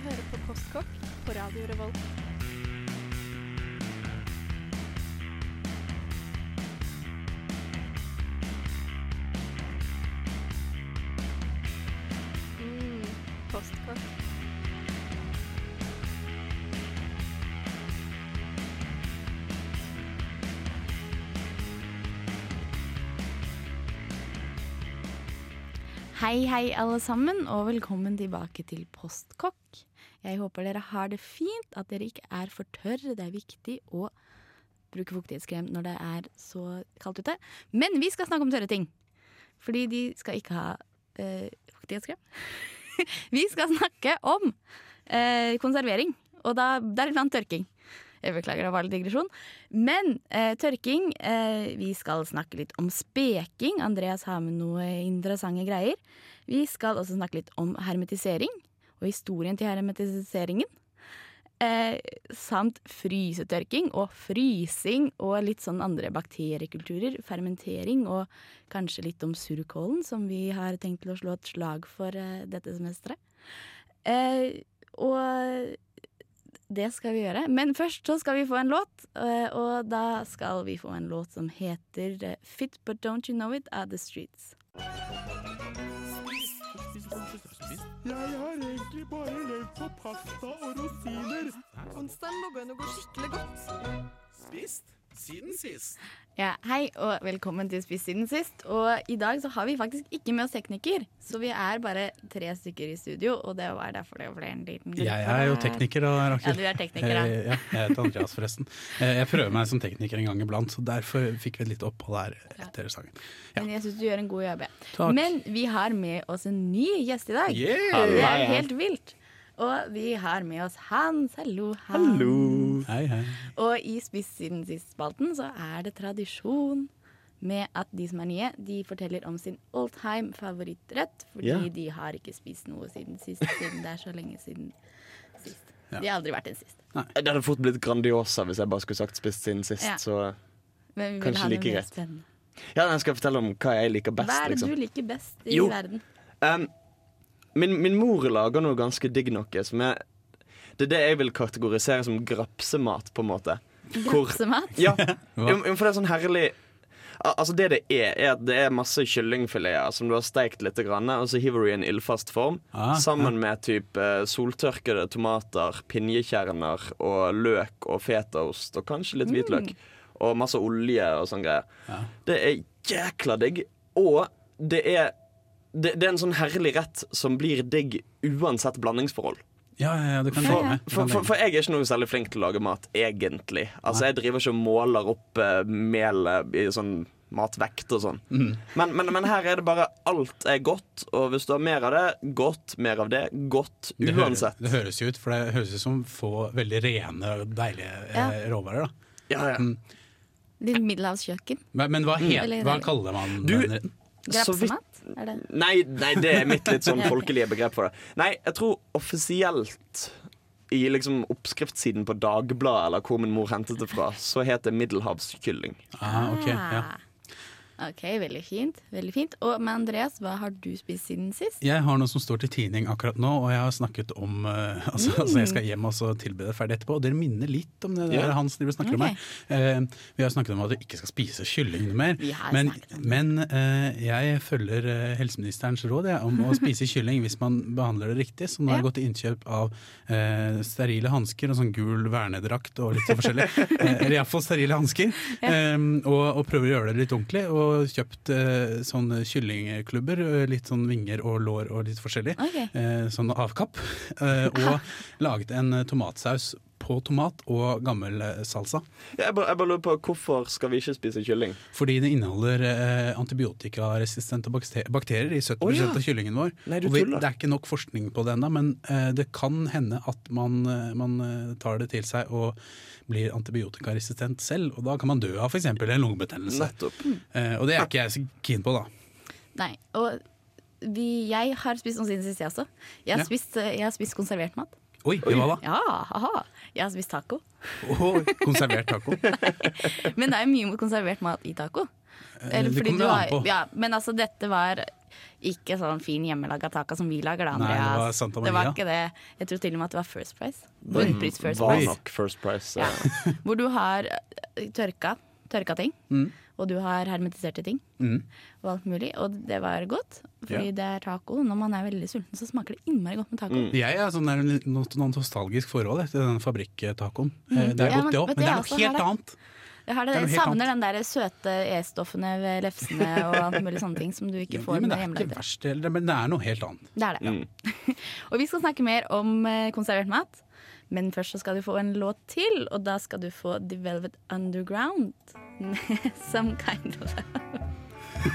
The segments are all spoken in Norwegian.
hører på Kostkokk på Radio Revolt. Mm, postkokk. Hei, hei, alle sammen, og velkommen tilbake til Postkokk. Jeg håper dere har det fint, at dere ikke er for tørre. Det er viktig å bruke fuktighetskrem når det er så kaldt ute. Men vi skal snakke om tørre ting. Fordi de skal ikke ha eh, fuktighetskrem. vi skal snakke om eh, konservering, og da deriblant tørking. Jeg beklager, det var litt digresjon. Men eh, tørking eh, Vi skal snakke litt om speking. Andreas har med noe interessante greier. Vi skal også snakke litt om hermetisering og historien til hermetiseringen. Eh, samt frysetørking og frysing og litt sånn andre bakteriekulturer. Fermentering og kanskje litt om surkålen, som vi har tenkt til å slå et slag for eh, dette semesteret. Eh, og det skal vi gjøre. Men først så skal vi få en låt, eh, og da skal vi få en låt som heter eh, Fit But Don't You Know It Are The Streets. Jeg har egentlig bare levd på pasta og rosiner. Onsdagen lå an å gå skikkelig godt. Spist siden sist. Ja, hei og velkommen til Spist siden sist. Og i dag så har vi faktisk ikke med oss tekniker, så vi er bare tre stykker i studio, og det var derfor det ble en liten gruppe. Jeg er jo tekniker, da, Rakel. Ja, du er tekniker, ja. Eh, ja. Jeg heter Andreas, forresten. Eh, Jeg prøver meg som tekniker en gang iblant, så derfor fikk vi et lite opphold her etter sangen. Ja. Men jeg syns du gjør en god jobb. jeg. Takk. Men vi har med oss en ny gjest i dag. Yeah! Det er helt vilt. Og vi har med oss Hans. Hallo, Hans. Hallo. Hei, hei. Og i Spiss siden sist-spalten så er det tradisjon med at de som er nye, de forteller om sin all time favorittrett. Fordi Ja. de har ikke spist noe siden sist, siden det er så lenge siden sist. Ja. De har aldri vært en sist. Det hadde fort blitt Grandiosa hvis jeg bare skulle sagt spist siden sist. Ja. Så Men vi vil Kanskje ha like greit. ja, jeg skal fortelle om hva jeg liker best. Hva er det liksom. du liker best i Jo. verden? Um, min, min mor lager noe ganske digg noe som er Det er det jeg vil kategorisere som grapsemat, på en måte. Hvor- Grapsemat? Ja, jo, jo, for det er sånn herlig Altså Det det er, er at det er masse kyllingfileter som du har steikt litt, grann, og så hiver du i en ildfast form. Ah, sammen med typ eh, soltørkede tomater, pinjekjerner og løk og fetaost og kanskje litt hvitløk. Og masse olje og sånn greier. Ja. Det er jækla digg. Og det er, det, det er en sånn herlig rett som blir digg uansett blandingsforhold. Ja, ja, ja, du. Du For, for, for jeg er ikke noe særlig flink til å lage mat, egentlig. Altså Jeg driver ikke og måler opp uh, melet i sånn matvekt og sånn. Mm. Men, men, men her er det bare alt er godt, og hvis du har mer av det, godt. Mer av det, godt. med. det, høres, Uansett. det høres jo ut, for det høres ut som få veldig rene og deilige ja. råvarer. da Ja, ja. Mm. Ditt middelhavskjøkken? Men, men hva, het, hva kaller man Du- den retten? Så vidt? Er det? Nei, nei, det er mitt litt sånn folkelige begrep for det. Nei, jeg tror offisielt i liksom oppskriftssiden på Dagbladet, eller hvor min mor hentet det fra, så het det middelhavskylling. Ah, ok, ja. Ok, veldig fint. veldig fint. Og med Andreas, hva har du spist siden sist? Jeg har noe som står til tidning akkurat nå, og jeg har snakket om uh, altså, altså Jeg skal hjem og så tilby det ferdig etterpå, og dere minner litt om det der Ja. Hans driver snakker okay. om her. Uh, vi har snakket om at du ikke skal spise kylling noe mer, Vi har men, men uh, jeg følger helseministerens råd jeg, om å spise kylling hvis man behandler det riktig. Så nå har jeg gått til innkjøp av eh, sterile hansker og sånn gul vernedrakt og litt sånn forskjellig. Eller iallfall sterile hansker. um, og, og prøver å gjøre det litt ordentlig, og kjøpt eh, sånne kyllingklubber. eh, Litt sånn vinger og lår og litt forskjellig. Okay. Eh, sånn avkapp. Eh, og laget en tomatsaus på tomat og gammel eh, salsa. Jeg bare, jeg bare lurer på Hvorfor skal vi ikke spise kylling? Fordi det inneholder eh, antibiotikaresistente bakterier i 70 oh, ja. av kyllingen vår. Nei, og vi, det er ikke nok forskning på det ennå, men eh, det kan hende at man, eh, man eh, tar det til seg og blir antibiotikaresistent selv. Og da kan man dø av f.eks. en lungebetennelse. Nettopp. Eh, og det er ikke jeg så keen på, da. Nei, og vi, jeg har spist noe siden sist, jeg også. Jeg har, Ja. spist, jeg har spist konservert mat. Oi, hva da? Ja, aha. Jeg har spist taco. Oh, konservert taco. Men det er mye konservert mat i taco. Eller, det kommer du an på. ja, men altså, dette var ikke sånn fin hjemmelaga taco som vi lager, da, Nei, det var Santa Maria. Det var ikke det. Jeg tror til og med at det var First Price. Bunnpris First var nok First Price. Ja. eh. Hvor du har eh, tørka, tørka ting, Mm. Og du har hermetiserte ting. Mm. Og alt mulig. Og det var godt, fordi Ja. det er taco. Når man er veldig sulten, så smaker det innmari godt med taco. Mm. Jeg har sånn der, noe, noe nostalgisk forhold til den fabrikktacoen. Mm. Det er. Ja, godt, men det òg, men det er noe helt annet. Jeg, har det, jeg savner den der søte E-stoffene ved lefsene og alt mulig sånne ting som du ikke Ja, får men med det er ikke verst, men det er noe helt annet. Det er det. Mm. Og vi skal snakke mer om eh, konservert mat. Men først så skal du få en låt til, og da skal du få The Velvet Underground. Some kind of love.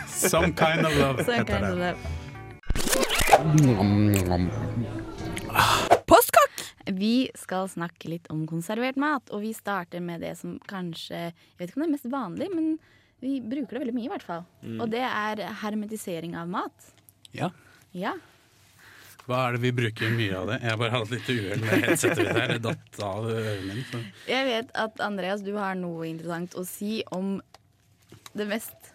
Some kind of love. Some heter kind of love. Postkokk! Vi skal snakke litt om konservert mat, og vi starter med det som kanskje Jeg vet ikke om det er mest vanlig, men vi bruker det veldig mye, i hvert fall. Og det er hermetisering av mat. Ja. Ja. Hva er det vi bruker mye av det? Jeg har bare hatt litt uhell med headsetet mitt her. Det datt av ørene mine. Jeg vet at Andreas, du har noe interessant å si om det mest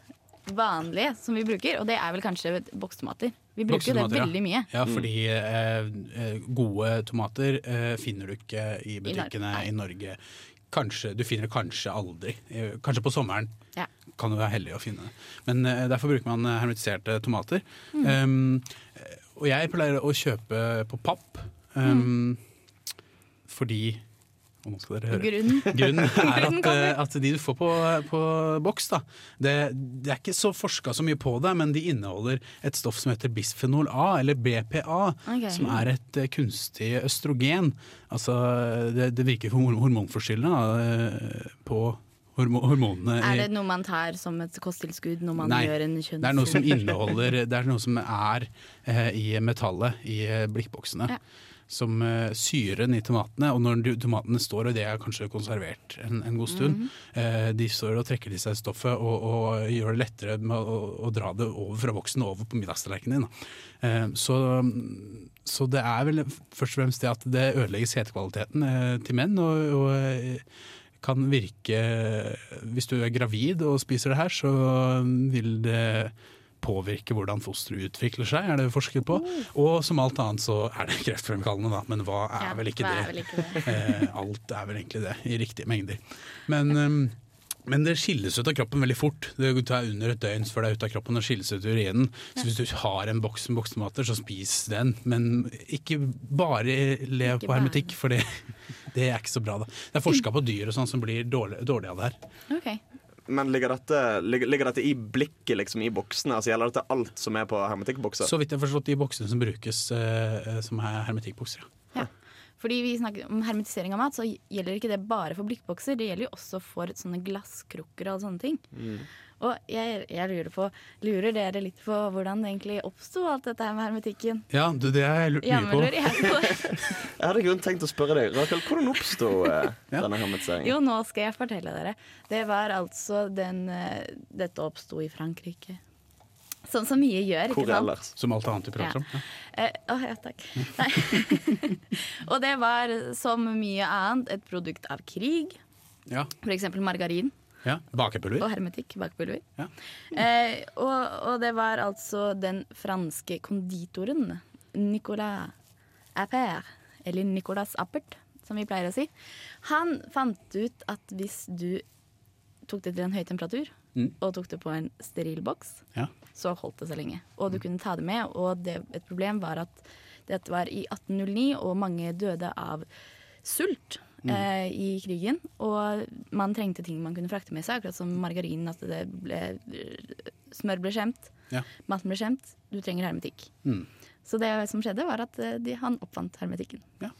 vanlige som vi bruker, og det er vel kanskje bokstomater. Vi bruker det veldig mye. Ja, fordi eh, eh, gode tomater eh, finner du ikke i I butikkene i Norge. Kanskje, Du finner det kanskje aldri. Eh, Kanskje på sommeren Ja. kan du være heldig å finne det. Men eh, derfor bruker man eh, hermetiserte tomater. Mm. Um, og jeg pleier å kjøpe på papp. Um, Fordi Og nå skal dere høre. Grunnen. Grunnen er at, eh, at de du får på, på boks, da det, det er ikke så forska så mye på det, men de inneholder et stoff som heter bisfenol A, eller BPA, okay. som er et eh, kunstig østrogen. Altså, det, det virker horm- hormonforstyrrende eh, på hormo hormonene. Er det noe man tar som et kosttilskudd når man Nei, gjør en kjønns... det er noe som inneholder Det er noe som er eh, i metallet i eh, blikkboksene. Ja. Som eh, syren i tomatene. Og når tomatene står, og det er kanskje konservert en, en god stund, Mhm. eh, de står og trekker til seg stoffet og, og gjør det lettere med å, å dra det over fra voksen over på middagstallerkenen din. Eh, så, så det er vel først og fremst det at det ødelegger setekvaliteten eh, til menn. og, og eh, kan virke Hvis du er gravid og spiser det her, så vil det påvirke hvordan fosteret utvikler seg, er det forsket på. Og som alt annet så er det kreftfremkallende, da. Men hva er Ja, vel ikke det? er vel ikke det? Eh, alt er vel egentlig det, i riktige mengder. Men, ehm, men det skilles ut av kroppen veldig fort. Det tar under et døgn før det er ute av kroppen og skilles ut i urinen. Så hvis du har en boks med boksemater, så spis den. Men ikke bare lev på hermetikk, for det, det er ikke så bra. da. Det er forska på dyr og sånn som blir dårlig, dårlig av det her. Okay. Men ligger dette, ligger, ligger dette i blikket, liksom, i boksene? Altså, gjelder dette alt som er på hermetikkbokser? Så vidt jeg har forstått de boksene som brukes uh, som er hermetikkbokser. Ja. Fordi vi snakker om hermetisering av mat, så gjelder ikke det bare for blikkbokser. Det gjelder jo også for sånne glasskrukker og sånne ting. Mm. Og jeg, jeg lurer på, lurer dere litt på hvordan det egentlig oppsto alt dette her med hermetikken? Ja, du, det har jeg lurt mye på. jeg på. Jeg hadde grunnen tenkt å spørre deg, Rakel, hvordan oppsto eh, denne hermetiseringen? Jo, nå skal jeg fortelle dere. Det var altså den eh, Dette oppsto i Frankrike. Sånn som mye gjør, ikke Hvor sant? ellers? Som alt annet vi prater om. Ja. Eh, Å, ja, takk. Nei. og det var som mye annet et produkt av krig. Ja. For eksempel margarin ja. Bakepulver. og hermetikk, Bakepulver. Ja. Eh, og, og det var altså den franske konditoren Nicolas Appert, eller Nicolas Appert, som vi pleier å si. Han fant ut at hvis du tok det til en høy temperatur, Mm. og tok det på en steril boks, Ja. så holdt det så lenge. Og du kunne ta det med, og det, et problem var at dette var i 1809, og mange døde av sult eh, i krigen. Og man trengte ting man kunne frakte med seg, akkurat som margarin. At det ble, smør ble skjemt, Ja. maten ble skjemt. Du trenger hermetikk. Mm. Så det som skjedde, var at eh, de, han oppfant hermetikken. Ja.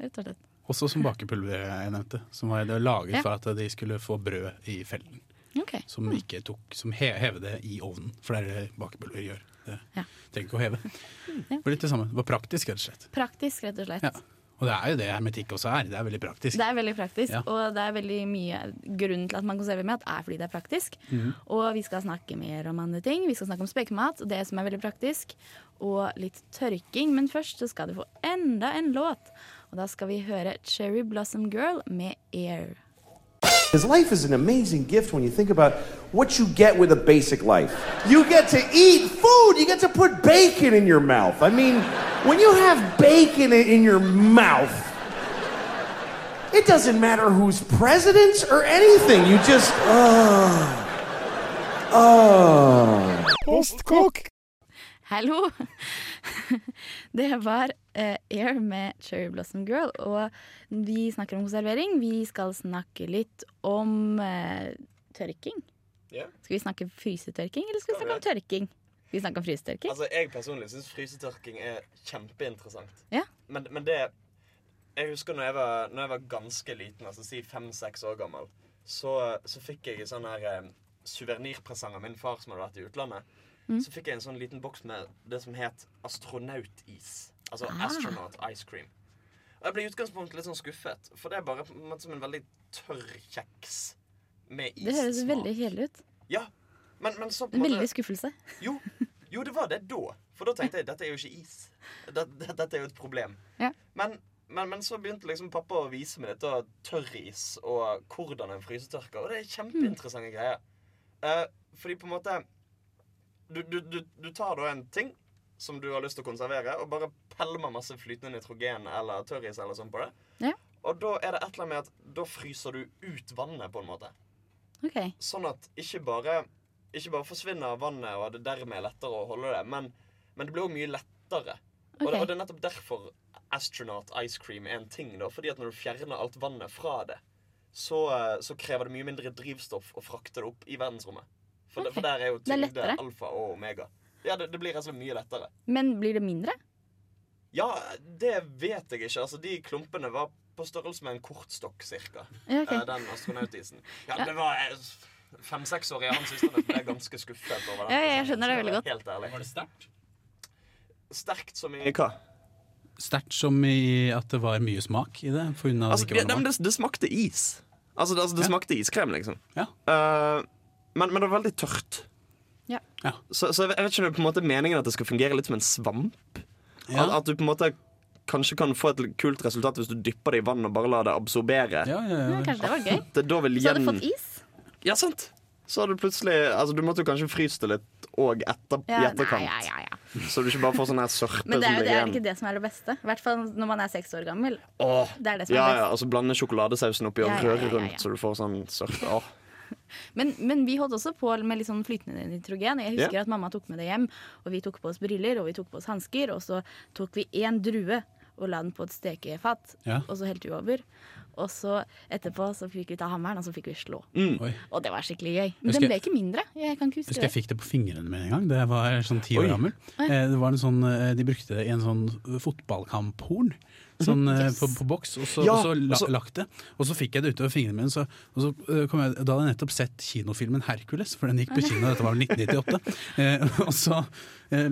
Rett og slett. Også som bakepulver jeg nevnte, som var det laget Ja. for at de skulle få brød i fellen. Okay. Som ikke tok, som he, heve det i ovnen, for det er det bakepulver gjør. Det Ja. trenger ikke å heve. Ja. Det var litt det samme. Det var praktisk, rett og slett. Praktisk, rett og slett. Ja. Og det er jo det hermetikk også er. Det er veldig praktisk. Det er veldig praktisk, Ja. og det er veldig mye grunnen til at man konserverer mat, er fordi det er praktisk. Mm. Og vi skal snakke mer om andre ting. Vi skal snakke om spekemat, og det som er veldig praktisk, og litt tørking. Men først så skal du få enda en låt, og da skal vi høre Cherry Blossom Girl med Air. His life is an amazing gift when you think about what you get with a basic life. You get to eat food, you get to put bacon in your mouth. I mean, when you have bacon in your mouth, it doesn't matter who's president or anything. You just, uh, uh. oh, oh. Postkokk. Hallo! Det var uh, Air med Cherry Blossom Girl, og vi snakker om konservering. Vi skal snakke litt om uh, tørking. Yeah. Skal vi snakke frysetørking, eller skal vi snakke om tørking? Vi snakke om frysetørking? Altså, Jeg personlig syns frysetørking er kjempeinteressant. Ja. Men, men det Jeg husker når jeg var, når jeg var ganske liten, altså si fem-seks år gammel, så, så fikk jeg sånn her eh, suvenirpresang av min far som hadde vært i utlandet. Så fikk jeg en sånn liten boks med det som het astronautis. Altså Ah. astronaut ice cream. Og jeg ble i utgangspunktet litt sånn skuffet, for det er bare som en veldig tørr kjeks med issmak. Det høres veldig kjedelig ut. Ja, men, men så på En veldig skuffelse. jo, jo, det var det da. For da tenkte jeg dette er jo ikke is. Dette, dette er jo et problem. Ja. Men, men, men så begynte liksom pappa å vise meg dette tørris og hvordan en frysetørker. Og det er kjempeinteressante greier. Uh, fordi på en måte du, du, du, du tar da en ting som du har lyst til å konservere, og bare pælmer masse flytende nitrogen eller tørris eller sånn på det. Ja. Og da er det et eller annet med at da fryser du ut vannet, på en måte. Okay. Sånn at ikke bare, ikke bare forsvinner vannet, og det dermed er lettere å holde det, men, men det blir òg mye lettere. Og, det, og det er nettopp derfor astronaut ice cream er en ting. da Fordi at når du fjerner alt vannet fra det, så, eh, så krever det mye mindre drivstoff å frakte det opp i verdensrommet. For, okay. For der er jo Det er tyngde alfa og omega. Ja, det, det blir slett mye lettere. Men blir det mindre? Ja, det vet jeg ikke. Altså, De klumpene var på størrelse med en kortstokk, cirka. Ja, ok. Eh, Den astronautisen. Ja, Ja. det var fem-seks år i han jeg ble ganske skuffet over den. Ja, jeg skjønner det veldig godt. Helt ærlig. Var det sterkt? Sterkt som i hva? Sterkt som i at det var mye smak i det? For Altså, det det, ikke var det, det, det smakte is. Altså, det, altså, det Ja. smakte iskrem, liksom. Ja. Eh, men, men det var veldig tørt. Ja. Ja. Så, så jeg vet ikke om det er på en måte meningen at det skal fungere litt som en svamp. Ja. At, at du på en måte kanskje kan få et kult resultat hvis du dypper det i vann og bare lar det absorbere. Ja, ja, Ja, ja. kanskje det var gøy. Det da vil Så hadde du fått is? Ja, sant. Så hadde du plutselig Altså, du måtte jo kanskje fryse det litt og etter, i etterkant. Nei, ja, ja, ja. Så du ikke bare får sånn her sørpe Men det er som jo det er ikke det som er det beste. I hvert fall når man er seks år gammel. Åh, Det er det som ja, er ja, best. og så blande sjokoladesausen oppi og Ja, ja, ja, røre ja, rundt så du får sånn sørpe. Åh. Men, men vi holdt også på med litt sånn flytende nitrogen. Jeg husker yeah. at mamma tok med det hjem, og vi tok på oss briller og vi tok på oss hansker. Og så tok vi én drue og la den på et stekefat, yeah. og så helte vi over. Og så etterpå så fikk vi ta hammeren, og så fikk vi slå. Mm. Og det var skikkelig gøy. Men Husker- den ble ikke mindre. Jeg kan ikke Husker jeg fikk det på fingrene mine en gang. Det var sånn ti år gammel. Eh, Det var en sånn, eh, de brukte det i en sånn fotballkamphorn. Sånn eh, Yes. på, på boks, og så, Ja, og så la, og så- lagt det. Og så fikk jeg det utover fingrene mine. Så, og så eh, kom jeg, da hadde jeg nettopp sett kinofilmen 'Hercules', for den gikk på kino. Dette var vel 1998. Eh, og så, eh,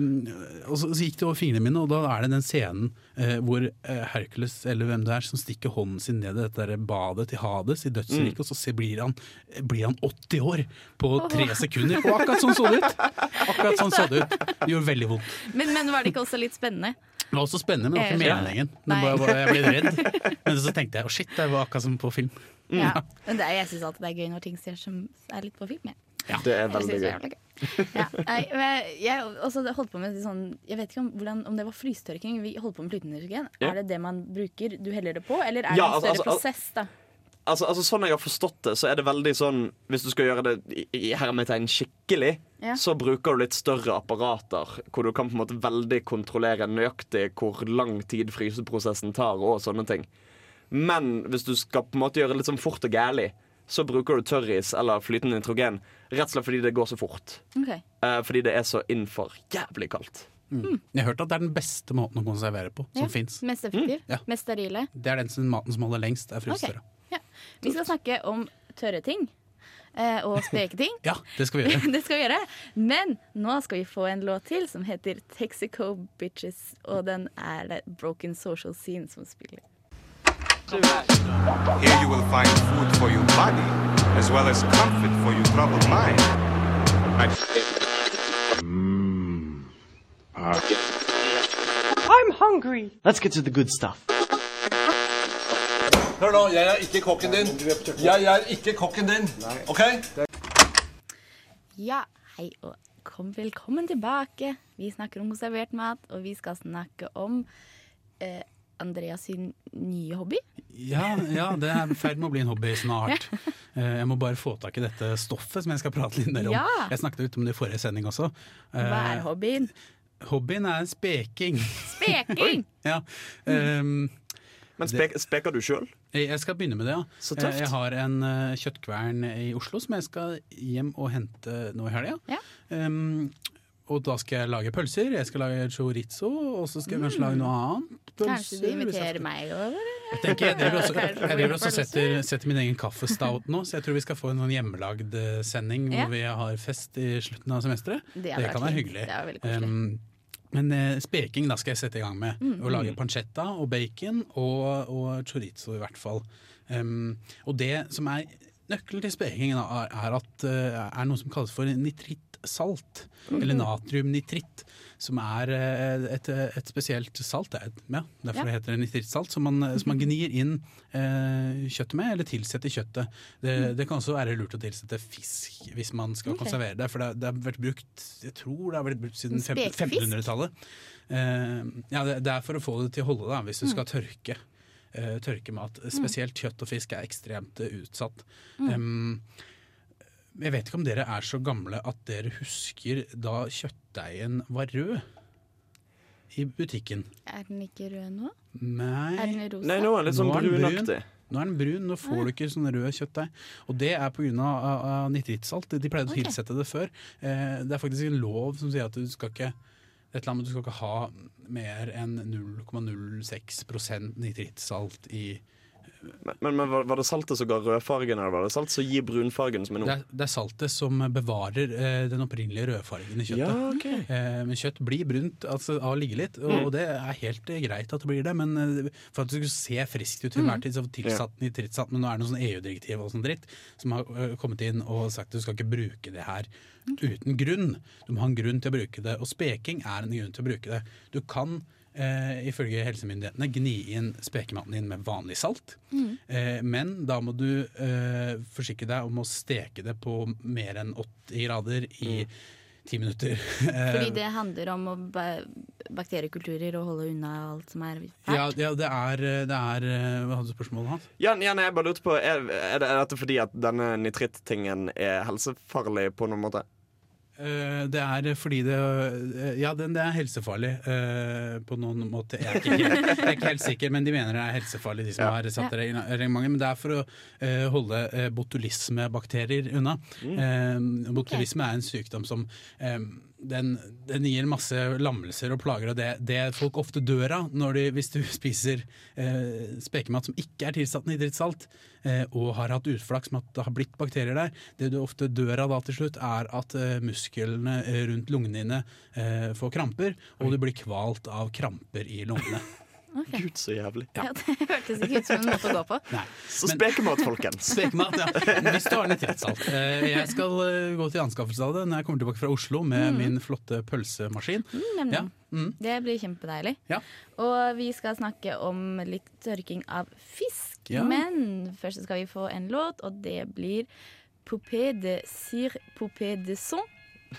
og så, gikk det over fingrene mine, og da er det den scenen eh, hvor eh, Hercules, eller hvem det er, som stikker hånden sin ned i dette der badet til Hades i dødsriket, og så blir, han, blir han 80 år på tre sekunder. Og akkurat sånn så det ut! Akkurat sånn så det ut. Det gjorde veldig vondt. Men, men var det ikke også litt spennende? Det var også spennende, men det var ikke Jeg meningen. Nei. bare- jeg ble redd. Men så tenkte jeg å shit, det var akkurat som på film. Ja. Men det er, jeg syns alltid det er gøy når ting ser som er litt på film. Jeg. Det er veldig gøy. Ja. Jeg, men jeg også holdt på med sånn Jeg vet ikke om, hvordan, om det var frystørking. Vi holdt på med flytende hydrogen. Ja. Er det det man bruker? Du heller det på, eller er det Ja, en altså, større altså, prosess, da? Altså, altså Sånn jeg har forstått det, så er det veldig sånn Hvis du skal gjøre det i, i hermetegn skikkelig, Ja. så bruker du litt større apparater, hvor du kan på en måte veldig kontrollere nøyaktig hvor lang tid fryseprosessen tar, og sånne ting. Men hvis du skal på en måte gjøre det litt sånn fort og gærlig, så bruker du tørris eller flytende nitrogen. Rett og slett fordi det går så fort. Okay. Eh, fordi det er så innfor jævlig kaldt. Jeg har hørt at det er den beste måten å konservere på som Ja. finnes. Mest effektiv? Ja. Mest sterile? Det er den som, maten som holder lengst, er frysere. Ja. Vi skal snakke om tørre ting. eh, Og speketing. Ja, det skal vi gjøre. det skal vi gjøre. Men nå skal vi få en låt til som heter Texaco Bitches. Og den er det Broken Social Scene som spiller. Here you will find food for your body, as well as comfort for your troubled mind. I'm hungry. Let's get to the good stuff. Hør nå, jeg er ikke kokken din. Jeg er ikke kokken din. OK? Ja, hei og kom, velkommen tilbake. Vi snakker om konservert mat, og vi skal snakke om eh, Andreas sin nye hobby. Ja, ja, det er i ferd med å bli en hobby snart. Eh, Jeg må bare få tak i dette stoffet som jeg skal prate litt mer om. Ja. Jeg snakket ut om det i forrige sending også. Hva er Eh, hobbyen? Hobbyen er speking. Speking! ja. Um, Men spek, speker du sjøl? jeg skal begynne med det, ja. Så tøft. Eh, Jeg har en eh, kjøttkvern i Oslo som jeg skal hjem og hente nå i helga. Ja. Um, og da skal jeg lage pølser, jeg skal lage chorizo, og så skal jeg kanskje lage noe annet. Pølser, Kanskje du inviterer meg over? Jeg tenker jeg driver også, jeg driver også setter, setter min egen kaffestout nå, så jeg tror vi skal få en sånn hjemmelagd eh, sending hvor vi har fest i slutten av semesteret. Det Det, kan være hyggelig. Det men eh, speking da skal jeg sette i gang med. Mm. Å lage pancetta og bacon og, og chorizo i hvert fall. Um, og det som er nøkkelen til speking da, er, at eh, er noe som kalles for nitrittsalt. Mhm. Eller natriumnitritt. Som er eh, et, et spesielt salt. Det er, ja, derfor Ja. det heter nitrittsalt. Som man, som man gnir inn eh, kjøttet med, eller tilsetter kjøttet. Det, det kan også være lurt å tilsette fisk hvis man skal okay. Konservere det. For det, det har vært brukt jeg tror det har vært brukt siden 1500-tallet. Eh, ja, det, det er for å få det til å holde da, hvis du Mm. skal tørke. eh, tørke mat. Spesielt kjøtt og fisk er ekstremt eh, utsatt. Mm. Um, jeg vet ikke om dere er så gamle at dere husker da kjøttdeigen var rød i butikken. Er den ikke rød nå? Nei. Er den rosa? Nei, nå er den litt sånn brunaktig. Nå er den brun, nå får du ikke sånn rød kjøttdeig. Og det er pga. Nitrittsalt. De pleide å tilsette det før. Eh, det er faktisk en lov som sier at du skal ikke et eller annet, du skal ikke ha mer enn 0,06% nitrittsalt i Men, men, var, det saltet som ga rødfargen, eller var det salt som gir brunfargen som er nå? det er, det er saltet som bevarer eh, den opprinnelige rødfargen i kjøttet. Ja, okay. Eh, men kjøtt blir brunt altså, av å ligge litt, og, Mm. og det er helt eh, greit at det blir det. Men eh, for at det skulle se friskt ut til enhver Mm. tid, så tilsatt nitrittsalt. Men nå er det noe sånn EU-direktiv og sånn dritt som har eh, kommet inn og sagt at du skal ikke bruke det her uten grunn. Du må ha en grunn til å bruke det, og speking er en grunn til å bruke det. Du kan eh, ifølge helsemyndighetene gni inn spekematen din med vanlig salt. Mm. Eh, men da må du eh, forsikre deg om å steke det på mer enn 80 grader i ti minutter. Eh, Fordi det handler om å bakteriekulturer og holde unna alt som er fælt? ja, ja, det er, det er eh, Hva hadde du spørsmålet hans? Ja, ja, jeg bare lurte på er, er, det, er dette fordi at denne nitrittingen er helsefarlig på noen måte? Eh, det er fordi det eh, Ja, det, det er helsefarlig eh, på noen måte. Jeg er, ikke helt, jeg er ikke helt sikker, men de mener det er helsefarlig, de som Ja. har satt det i reglementet. Men det er for å holde botulismebakterier unna. Mm. botulisme er en sykdom som den, den gir masse lammelser og plager, og det, det folk ofte dør av når de, hvis du spiser eh, spekemat som ikke er tilsatt nitrittsalt, eh, og har hatt utflaks med at det har blitt bakterier der, det du ofte dør av da til slutt, er at eh, musklene eh, rundt lungene dine eh, får kramper, og du blir kvalt av kramper i lungene. Ok. Gud, så jævlig. Ja, det hørtes ikke ut som en måte å gå på. Nei. Så spekemat, folkens. Spekemat, ja. Hvis du har nitrittsalt. Eh, Jeg skal eh, gå til anskaffelse av det når jeg kommer tilbake fra Oslo med min flotte pølsemaskin. Mm, Ja. Mm. Det blir kjempedeilig. Ja. Og vi skal snakke om litt tørking av fisk. Ja. Men først skal vi få en låt, og det blir Poupée de Sir Poupée de Son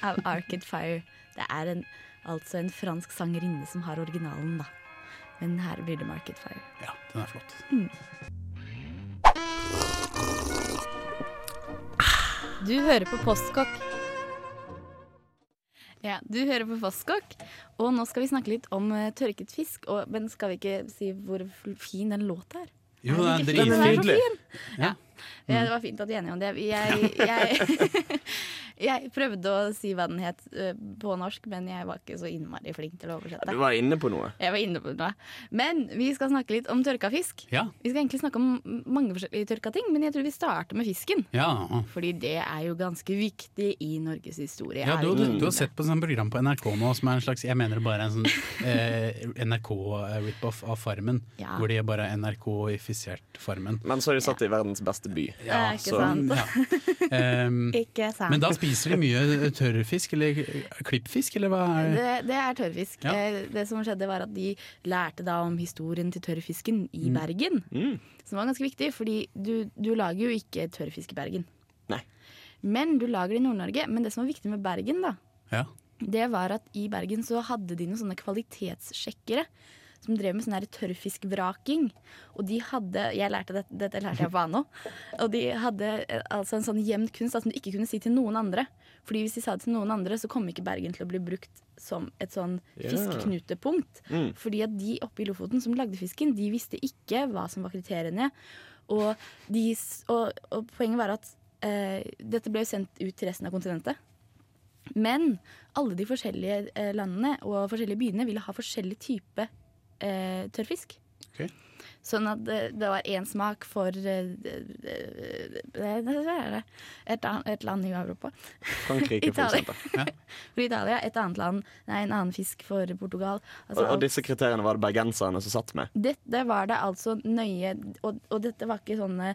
av Arcade Fire. Det er en, altså en fransk sangerinne som har originalen, da. Men her blir det Market Fire. Ja, den er flott. Du hører på Postkokk. Ja, du hører på Postkokk, og nå skal vi snakke litt om eh, tørket fisk. Og, men skal vi ikke si hvor fin den låta er? Jo, den er dritfin. fin. Ja. Ja, det var fint at vi er enige om det. Jeg, jeg, jeg prøvde å si hva den het eh, på norsk, men jeg var ikke så innmari flink til å oversette. Du var inne på noe. Jeg var inne på noe. Men vi skal snakke litt om tørka fisk. Ja. Vi skal egentlig snakke om mange forskjellige tørka ting, men jeg tror vi starter med fisken. Ja. Fordi det er jo ganske viktig i Norges historie. Ja, du, du, du har sett på sånn program på NRK nå som er en slags Jeg mener det bare er en sånn eh, NRK-rip-off av Farmen. Ja. Hvor de er bare NRK-ifisert Farmen. Men så har de satt det i verdens beste by. Ja, ikke så- sant. Ja. Um, Ikke sant. men da spiser de mye tørrfisk, eller klippfisk, eller hva er det? Det, det er tørrfisk. Ja. Eh, Det som skjedde var at De lærte da om historien til tørrfisken i Mm. Bergen. Mm. Som var ganske viktig, fordi du, du lager jo ikke tørrfisk i Bergen. Nei. Men du lager det i Nord-Norge. Men det som var viktig med Bergen, da, Ja. det var at i Bergen så hadde de noen sånne kvalitetssjekkere. Som drev med sånn her tørrfiskvraking. Og de hadde Jeg lærte dette, dette lærte jeg på Ano. Og de hadde eh, altså en sånn jevn kunst da, som du ikke kunne si til noen andre. Fordi hvis de sa det til noen andre, så kom ikke Bergen til å bli brukt som et sånn fiskeknutepunkt. Yeah. Mm. Fordi at de oppe i Lofoten som lagde fisken, de visste ikke hva som var kriteriene. Og, de, og, og poenget var at eh, dette ble jo sendt ut til resten av kontinentet. Men alle de forskjellige eh, landene og forskjellige byene ville ha forskjellig type eh, tørrfisk. Okay. Sånn at det, det var én smak for eh, det, det, det er det. et, an- et land i Europa. Frankrike, for eksempel. For Italia, et annet land, nei, en annen fisk for Portugal. Altså, Og, og disse kriteriene var det bergenserne som satt med. dette var det altså nøye og, og dette var ikke sånne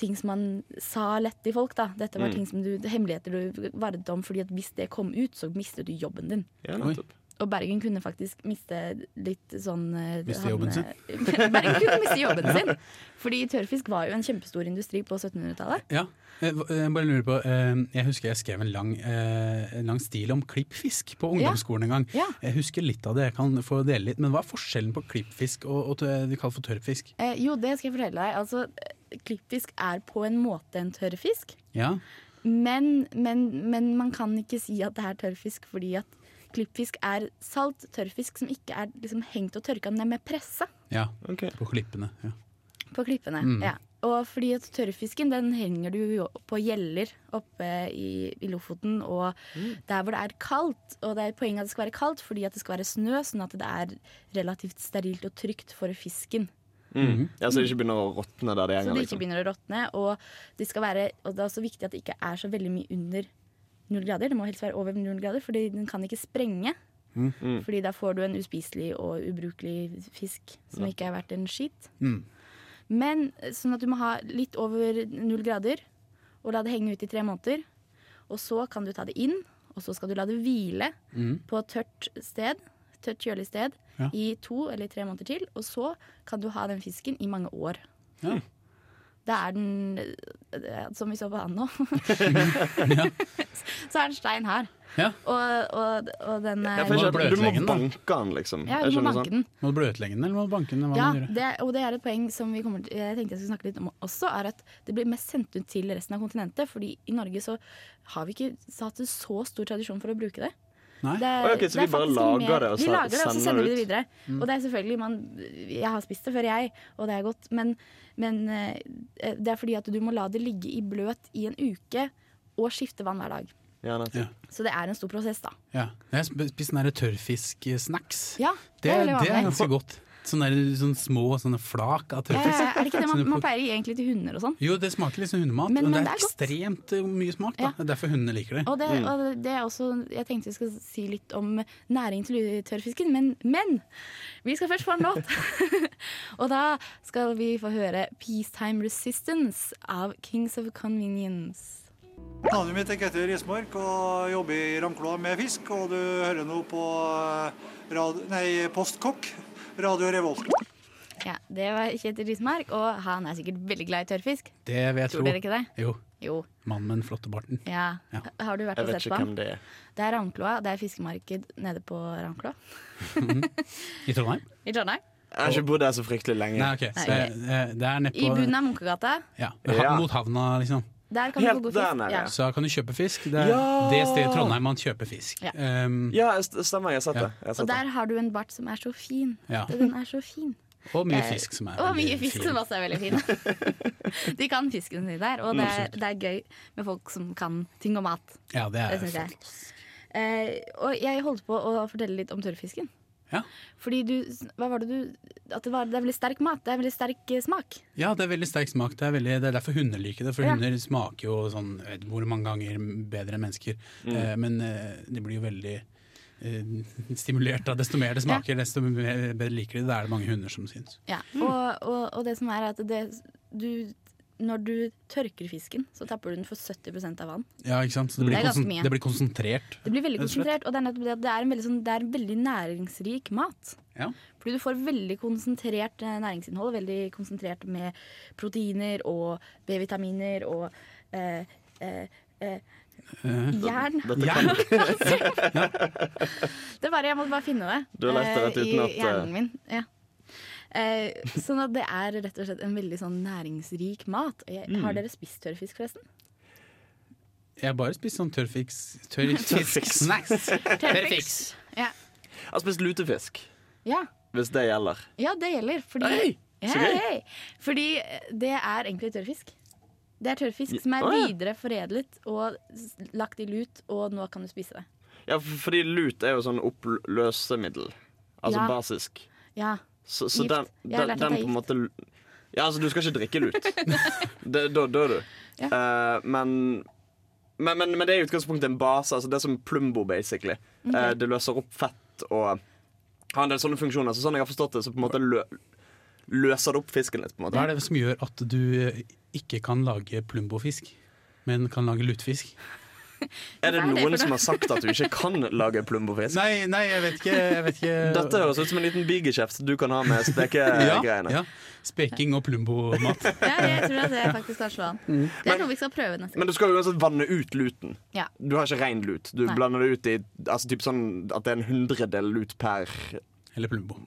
ting som man sa lett til folk. da Dette var Mm. ting som du, hemmeligheter du vardet om, fordi at hvis det kom ut, så mistet du jobben din. Ja, nettopp. Og Bergen kunne faktisk miste litt sånn eh, Miste jobben sin? Bergen kunne miste jobben sin. Fordi tørrfisk var jo en kjempestor industri på 1700-tallet. Ja, jeg jeg bare lurer på eh, Jeg husker jeg skrev en lang, eh, en lang stil om klippfisk på ungdomsskolen en gang. Ja. Jeg husker litt av det, jeg kan få dele litt. Men hva er forskjellen på klippfisk og, og det vi kaller for tørrfisk? Eh, jo, det skal jeg fortelle deg. Altså, eh, klippfisk er på en måte en tørrfisk. Ja, Men, men, men man kan ikke si at det er tørrfisk, fordi at klippfisk er salt tørrfisk som ikke er liksom hengt og tørka ned med pressa ja. okay. på klippene. Ja. på klippene. Mm. Ja. Og fordi at tørrfisken den henger du på gjeller oppe i, i Lofoten, og der hvor det er kaldt. Og det er poenget at det skal være kaldt fordi at det skal være snø, sånn at det er relativt sterilt og trygt for fisken. Mm. Ja, Så det ikke begynner å råtne der det Så det ikke Liksom. begynner å råtne. Og, det skal være, og det er også viktig at det ikke er så veldig mye under null grader. Det må helst være over null grader, fordi den kan ikke sprenge. Mm. Fordi da får du en uspiselig og ubrukelig fisk som ikke er verdt en skit. Mm. Men sånn at du må ha litt over null grader, og la det henge ut i tre måneder. Og så kan du ta det inn, og så skal du la det hvile Mm. på et tørt sted, tørt kjølig sted, Ja. i to eller tre måneder til. Og så kan du ha den fisken i mange år. Ja. Da er den, eh, som vi så på han nå, Ja. så er den stein her. Ja. Og, og, og den Ja, er Må du må banke den, liksom. Ja, du må banke sånn? den. Må du bløtlegge den, eller må du banke den? Hva Ja, det, og det er et poeng som vi kommer til, jeg tenkte jeg skulle snakke litt om også, er at det blir mest sendt ut til resten av kontinentet. Fordi i Norge så har vi ikke hatt en så stor tradisjon for å bruke det. Nei? Det, Oi, ok, så er vi bare lager det og vi lager det, og så sender vi det videre. Mm. Og det er selvfølgelig man, Jeg har spist det før, jeg, og det er godt. Men, men eh, det er fordi at du må la det ligge i bløt i en uke og skifte vann hver dag. Ja. Ja. Så det er en stor prosess, da. Ja. Jeg har spist sånne tørrfisk-snacks. Ja, Det, det er det er ganske godt. Sånne, der, sånne små sånne flak av tørrfisk. Eh, er det ikke det man, man pleier å gi egentlig til hunder og sånn? Jo, det smaker litt som hundemat, Men- men, men det er det er ekstremt eh, mye smak. Da. Ja. Det er derfor hundene liker det. Og det, Mm. og det er også, jeg tenkte vi skal si litt om næring til tørrfisken, men, men vi skal først få en låt. og da skal vi få høre 'Peacetime Resistance' av Kings of Convenience. Navnet mitt er Ketil Rismark og jobber i Ramkloa med fisk. Og du hører nå på eh, rad, nei, Postkokk, Radio Revolt. Ja, Det var Kjetil Rismark, og han er sikkert veldig glad i tørrfisk. Det vil jeg Tror tro. dere ikke det? Jo. Jo. Mannen med den flotte barten. Ja. Ja. Har du vært Jeg og vet sett ikke på han? hvem det er. Det er Ravnkloa. Det er fiskemarked nede på Ravnkloa I Trondheim? i Trondheim. Jeg har ikke bodd der så fryktelig lenge. Nei, ok. Så det, det er I bunnen av Munkegata. ja, Ja. Mot havna, liksom. Der kan du få god fisk. Ja. Så kan du kjøpe fisk. Det er Ja! det stedet i Trondheim man kjøper fisk. Ja. Um, Ja, st- stemmer. Jeg har sett Ja. det. Og det. der har du en bart som er så fin. Ja. Den er så fin. og mye Eh, fisk som er Og veldig mye fisk fin. som også er veldig fin. De kan fisken sin der, og det er, det er gøy med folk som kan ting om mat. Ja, det er det jeg. Eh, og jeg holdt på å fortelle litt om tørrfisken. Ja. Fordi du Hva var det du At det, var, det er veldig sterk mat. Det er veldig sterk eh, smak. Ja, det er veldig sterk smak. Det er, veldig, det er derfor hunder liker det. For Ja. hunder smaker jo sånn jeg vet hvor mange ganger bedre enn mennesker. Mm. Eh, men eh, de blir jo veldig eh, stimulert av desto mer det smaker, desto mer, bedre liker de det. Det er det mange hunder som syns. Ja. Og, og, og det som er at det du når du tørker fisken, så tapper du den for 70% av vann. Ja, ikke sant? Så det Det blir, er konsen- mye. det blir konsentrert. Det blir veldig konsentrert, og det er det er en veldig, sånn, det er en veldig næringsrik mat. Ja. Fordi du får veldig konsentrert eh, næringsinnhold, veldig konsentrert med proteiner og B-vitaminer og eh, eh, eh, jern. Dette Jern. kan- det er bare, jeg måtte bare finne det Du har lært det rett eh, uten i at, eh, hjernen min. Ja. Eh, sånn at det er rett og slett en veldig sånn næringsrik mat. Jeg, Mm. Har dere spist tørrfisk, forresten? Jeg har bare spist sånn. Tørrfisk snacks. Tørrfiks. Ja. Jeg har spist lutefisk, ja. hvis det gjelder. Ja, det gjelder. Fordi, hey, hey, hey. fordi det er egentlig tørrfisk. Det er tørrfisk som er ja. videre foredlet og lagt i lut, og nå kan du spise det. Ja, fordi lut er jo sånn oppløsemiddel. Altså Ja. basisk. Ja. Så, så den, den, den på en måte Ja, altså, du skal ikke drikke lut. Det- Da dør du. Ja. Uh, men, men, men, men det er i utgangspunktet en base. Altså det er som Plumbo, basically. Okay. Uh, det løser opp fett og har en del sånne funksjoner. Så sånn jeg har forstått det, så på en måte lø, løser det opp fisken litt. på en måte Hva er det som gjør at du ikke kan lage plumbofisk, men kan lage lutefisk? Er det er noen som har sagt at du ikke kan lage plumbofisk? Nei, nei, jeg vet ikke. Jeg vet ikke. Dette høres ut som en liten bigeskjeft du kan ha med ja, spekegreiene. ja. Speking og plumbomat. Ja, jeg tror at det faktisk kan slå an. Det er noe vi skal prøve neste Men du skal uansett vanne ut luten. Ja. Du har ikke ren lut. Du Nei. blander det ut i altså, typ sånn at det er en hundredel lut per Eller plumbo.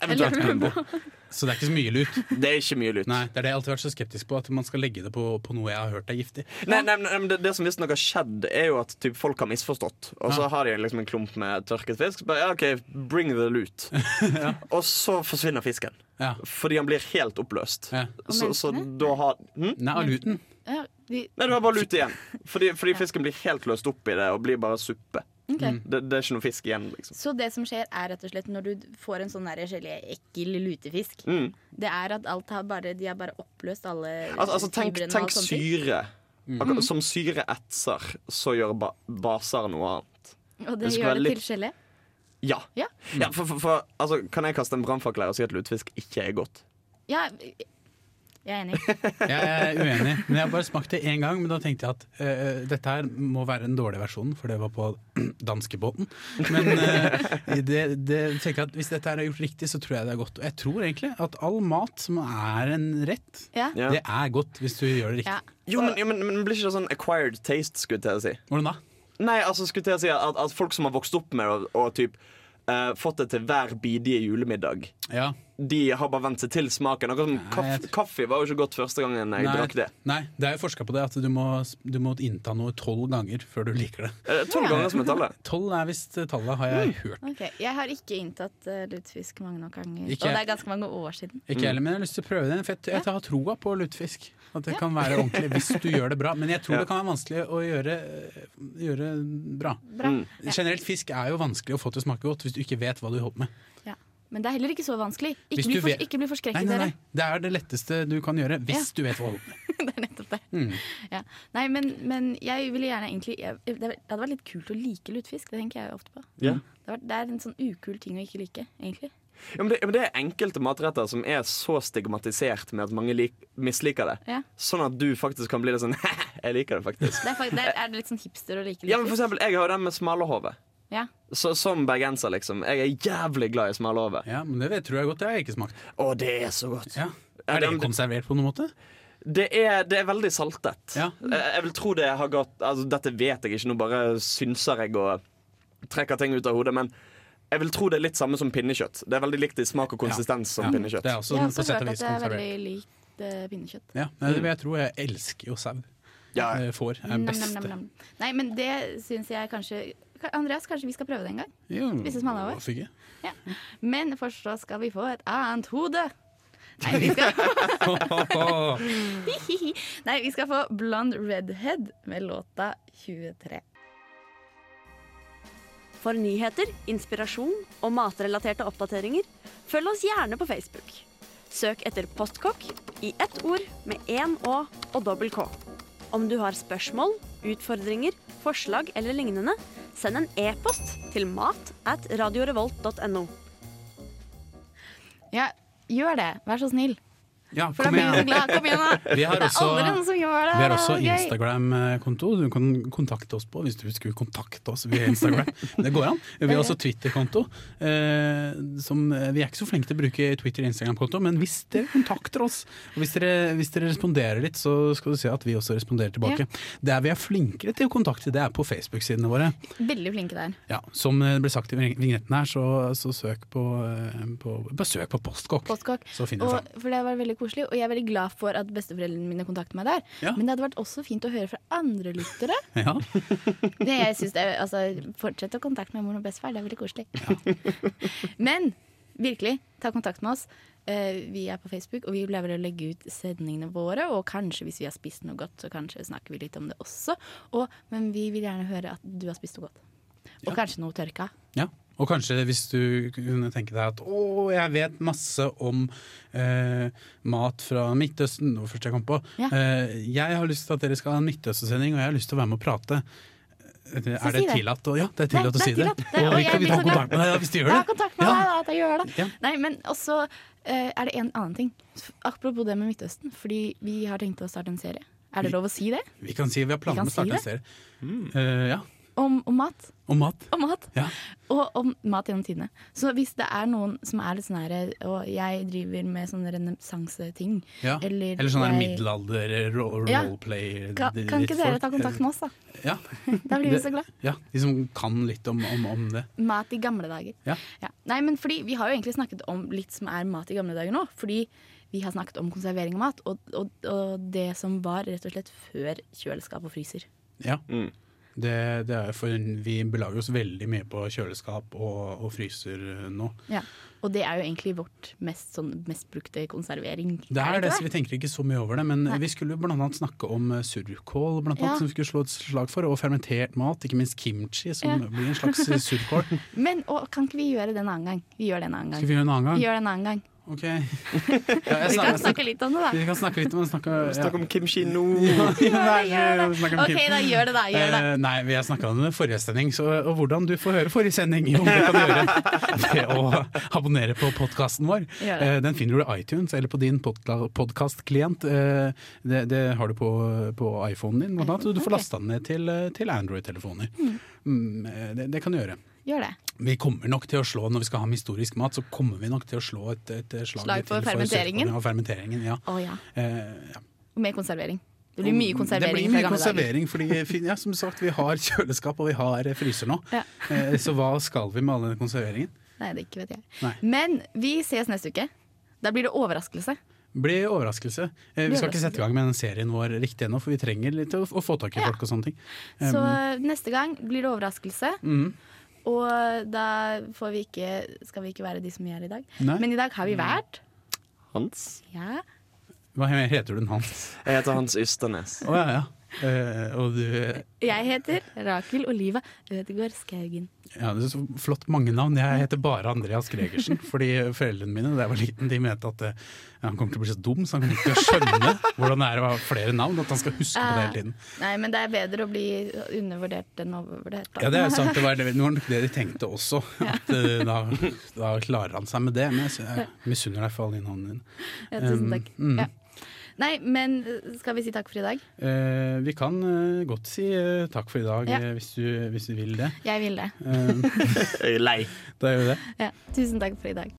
Eventuelt Eller. Så det er ikke så mye lut. Det er ikke mye lut. Nei, Det er det jeg alltid har vært så skeptisk på, at man skal legge det på, på noe jeg har hørt er giftig. Nei, nei, nei, det, det som visstnok har skjedd, er jo at typ, folk har misforstått. Og så Ja. har de liksom en klump med tørket fisk. Bare, ja, OK, bring the lut. Og så forsvinner fisken. Ja. Fordi han blir helt oppløst. Ja. Så, så da har hm? Nei, av luten. Nei, du har bare lut igjen. Fordi, fordi fisken blir helt løst opp i det og blir bare suppe. Ok. Det, det er ikke noe fisk igjen, liksom. Så det som skjer, er rett og slett når du får en sånn der gelé, ekkel lutefisk, Mm. det er at alt har bare, de har bare oppløst alle Altså, altså tenk, tenk syre. Akkurat Som syre etser, så gjør ba baser noe annet. Og det gjør det litt- til gelé. Ja. Ja. ja for, for, for altså, Kan jeg kaste en brannfakkel her og si at lutefisk ikke er godt? Ja, jeg er enig. Jeg er uenig, men jeg har bare smakt det én gang. Men da tenkte jeg at uh, dette her må være den dårlige versjonen, for det var på danskebåten. Men uh, det, det tenker jeg at hvis dette her er gjort riktig, så tror jeg det er godt. Og jeg tror egentlig at all mat som er en rett, Ja. Ja. det er godt hvis du gjør det Ja. riktig. Jo, men, jo, men, men blir ikke det sånn acquired taste, skulle jeg til å si? Hvordan da? Nei, altså skulle jeg til å si at, at folk som har vokst opp med det og typ eh, fått det til hver bidige julemiddag, Ja. de har bare vent seg til smaken. Akkurat som Nei, kaffe, kaffe var jo ikke godt første gangen jeg Nei, drakk det. nei, det er jo forska på det, at du må, du må innta noe tolv ganger før du liker det. Eh, Tolv ganger som er tallet. Tolv er visst tallet, har jeg hørt. Okay. Jeg har ikke inntatt uh, lutefisk mange nok ganger. Ikke Og det er ganske mange år siden. Ikke heller, men jeg har lyst til å prøve det. For jeg, jeg har troa på lutefisk. At det kan være ordentlig hvis du gjør det bra. Men jeg tror Ja. det kan være vanskelig å gjøre, gjøre bra. Bra. Mm. Generelt fisk er jo vanskelig å få til å smake godt hvis du ikke vet hva du holder med. Ja. Men det er heller ikke så vanskelig. Ikke bli, for, ikke bli forskrekket, nei, nei. dere. Det er det letteste du kan gjøre hvis du vet hva du holder med. det er nettopp det. Mm. Ja. Nei, men, men jeg ville gjerne egentlig jeg, Det hadde vært litt kult å like lutefisk. Det tenker jeg ofte på. Ja. Det, var, det er en sånn ukul ting å ikke like, egentlig. Ja, men det, men det er enkelte matretter som er så stigmatisert med at mange lik, misliker det. Ja. Sånn at du faktisk kan bli litt sånn Jeg liker det faktisk. Det er, fakt- det er, er det litt sånn hipster å like Ja, men for eksempel, Jeg har jo den med smalahove. Ja. Så, som bergenser, liksom. Jeg er jævlig glad i smalahove. Ja, men det vet, tror jeg godt. Det har jeg ikke smakt. Å, det er så godt. Ja. Er det det- konservert på noen måte? Det er, det er veldig saltet. Ja. Jeg, jeg vil tro det har gått altså, Dette vet jeg ikke, nå bare synser jeg og trekker ting ut av hodet. Men jeg vil tro det er litt samme som pinnekjøtt. Det er veldig likt i smak og konsistens som Ja. pinnekjøtt. Det er også Jeg har også hørt at det er veldig likt uh, pinnekjøtt. Ja, det vil jeg tror Jeg elsker jo sau. Ja. Eh, Får er Nam, nam, nam, nam. Nei, men det syns jeg kanskje Andreas, kanskje vi skal prøve det en gang? Jo, Hvis smalahove? hvorfor over. Ja. Men først så skal vi få et annet hode. Nei, vi skal, Nei, vi skal få Blond Redhead med låta 23. For nyheter, inspirasjon og matrelaterte oppdateringer, følg oss gjerne på Facebook. Søk etter Postkokk i ett ord med én Å og dobbel K. Om du har spørsmål, utfordringer, forslag eller lignende, send en e-post til mat at radiorevolt.no. Ja, gjør det. Vær så snill. Ja, For da kom blir så glad. Kom igjen, da! Vi har det er også, aldri noen som gjør det. vi har også. Instagram-konto du kan kontakte oss på hvis du skulle kontakte oss via Instagram. Det går an. Vi har også Twitter-konto. Eh, vi er ikke så flinke til å bruke Twitter- og Instagram-konto, men hvis dere kontakter oss, og hvis dere, hvis dere responderer litt, så skal du se at vi også responderer tilbake. Der vi er flinkere til å kontakte, det er på Facebook-sidene våre. Veldig flinke der. Ja, Som det ble sagt i vignetten her, så, så søk på, eh, på, besøk på Postkokk. Postkokk. Så finner du fram. for det var veldig koselig, og jeg er veldig glad for at besteforeldrene mine kontakter meg der. Ja. Men det hadde vært også fint å høre fra andre lyttere. Ja. Det jeg synes det altså, Fortsett å kontakte med mor og bestefar, det er veldig koselig. Men virkelig, ta kontakt med oss. Uh, vi er på Facebook, og vi pleier å legge ut sendingene våre. Og kanskje hvis vi har spist noe godt, så kanskje snakker vi litt om det også. Og, men vi vil gjerne høre at du har spist noe godt. Og kanskje noe tørka. Ja. Og kanskje hvis du kunne tenke deg at å, jeg vet masse om eh, mat fra Midtøsten, det var det første jeg kom på. Ja. Eh, jeg har lyst til at dere skal ha en Midtøsten-sending, og jeg har lyst til å være med og prate. Eh, Er det si det. tillatt? Ja, det er tillatt å si det det. Og og vi jeg kan ta kontakt med deg hvis du gjør det. det. kontakt med Ja. meg, at jeg gjør det. Ja. Nei, men også uh, er det en annen ting. Apropos det med Midtøsten. Fordi vi har tenkt å starte en serie. Er det lov å si det? Vi kan si vi har Vi planer om å starte si en serie. Eh, ja, Om, om mat. Om mat. Om mat. Ja. Og om mat gjennom tidene. Så hvis det er noen som er litt sånn her Og jeg driver med sånne renessanseting. Ja. Eller, Eller sånn jeg- middelalder roleplay Ja. Kan, kan ikke dere ta kontakt med oss, da? Ja. Da blir vi så glad. Ja, De som kan litt om, om, om det. Mat i gamle dager. Ja. Nei, men fordi Vi har jo egentlig snakket om litt som er mat i gamle dager nå. Fordi vi har snakket om konservering av mat, og, og, og det som var rett og slett før kjøleskap og fryser. Ja. Det, det er for vi belager oss veldig mye på kjøleskap og, og fryser eh, nå. Ja. Og det er jo egentlig vårt mest, sånn, mest brukte konservering. Det er det, så vi tenker ikke så mye over det. Men Nei. vi skulle bl.a. snakke om eh, surkål, blant annet, Ja. som vi skulle slå et slag for. Og fermentert mat, ikke minst kimchi, som Ja. blir en slags eh, surkål. Men og, kan ikke vi gjøre det en annen gang? Vi gjør det en annen gang. Skal vi gjøre det en annen gang? Vi gjør det en annen gang. Ok. Ja, jeg Vi kan snakke litt om det, da. Vi kan snakke litt om, det. snakke, Snakk om Kim Kino Ja, Ja, gjør det. snakke om Ok, da gjør det, da. Gjør det. Uh, nei, vi har snakka om det i forrige sending, så, og hvordan du får høre forrige sending. Om du kan gjøre ved å abonnere på podkasten vår. Uh. Eh, den finner du i iTunes eller på din podkastklient. Uh, det, det har du på, på iPhonen din, blant annet, du får lasta den ned til, eh, til Android-telefoner. Mm. Mm, eh, det, det kan du gjøre. Gjør det. Vi kommer nok til å slå, Når vi skal ha med historisk mat, så kommer vi nok til å slå et, et slag, Slag for fermenteringen? For Ja, fermenteringen ja. Oh, ja. Eh, ja. Og mer konservering. Det blir mye konservering Det blir mye konservering, fordi ja, som sagt, vi har kjøleskap og vi har eh, fryser nå. Ja. Eh, Så hva skal vi med all den konserveringen? Nei, det ikke vet jeg. Nei. Men vi ses neste uke. Da blir det overraskelse. Blir overraskelse. Eh, Vi skal ikke sette i gang med den serien vår riktig ennå, for vi trenger litt å, å få tak i folk og sånne ting. Så Um, neste gang blir det overraskelse. mhm. Og da får vi ikke, skal vi ikke være de som vi er i dag. Nei. Men i dag har vi vært Hans? Ja. Hva heter du, Hans? Jeg heter Hans Ysternes. Oh, ja, ja. Eh, og du Jeg heter Rakel Oliva Ødegaard Skaugen. Ja, det er så flott mange navn. Jeg heter bare Andreas Gregersen. Fordi foreldrene mine da jeg var liten, de mente at ja, han kommer til å bli så dum, så han kommer ikke til å skjønne hvordan det er å ha flere navn. At han skal huske på det hele tiden. Nei, men det er bedre å bli undervurdert enn overvurdert. da. Ja, det er sant. Det var det det var nok det de tenkte også. At ja. da, da klarer han seg med det. Men jeg, jeg misunner deg for alle de navnene dine. Ja, tusen Um, takk. mm. Ja. Nei, men uh, skal vi si takk for i dag? Eh, vi kan eh, godt si eh, takk for i dag, Ja. eh, hvis, du, hvis du vil det. Jeg vil det. Eh, lei. da gjør vi det. Ja, tusen takk for i dag.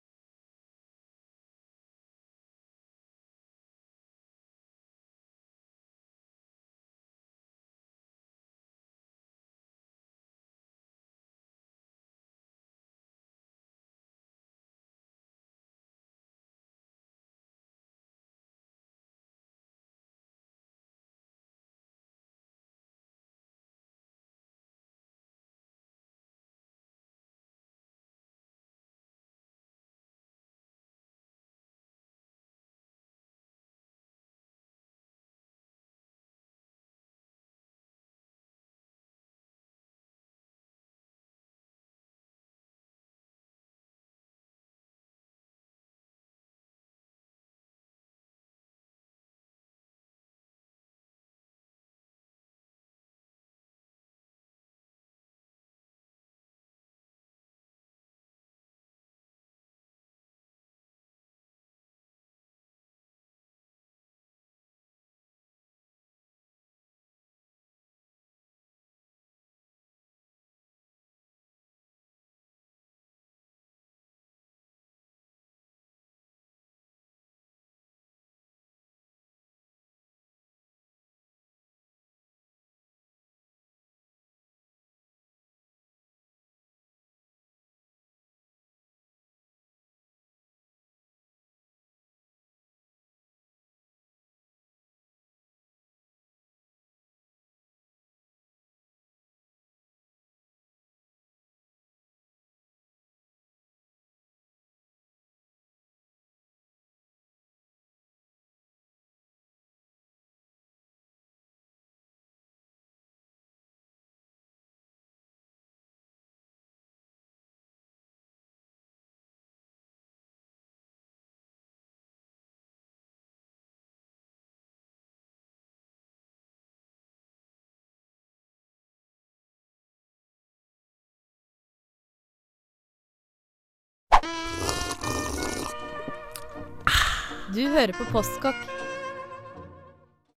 Du hører på Postkokk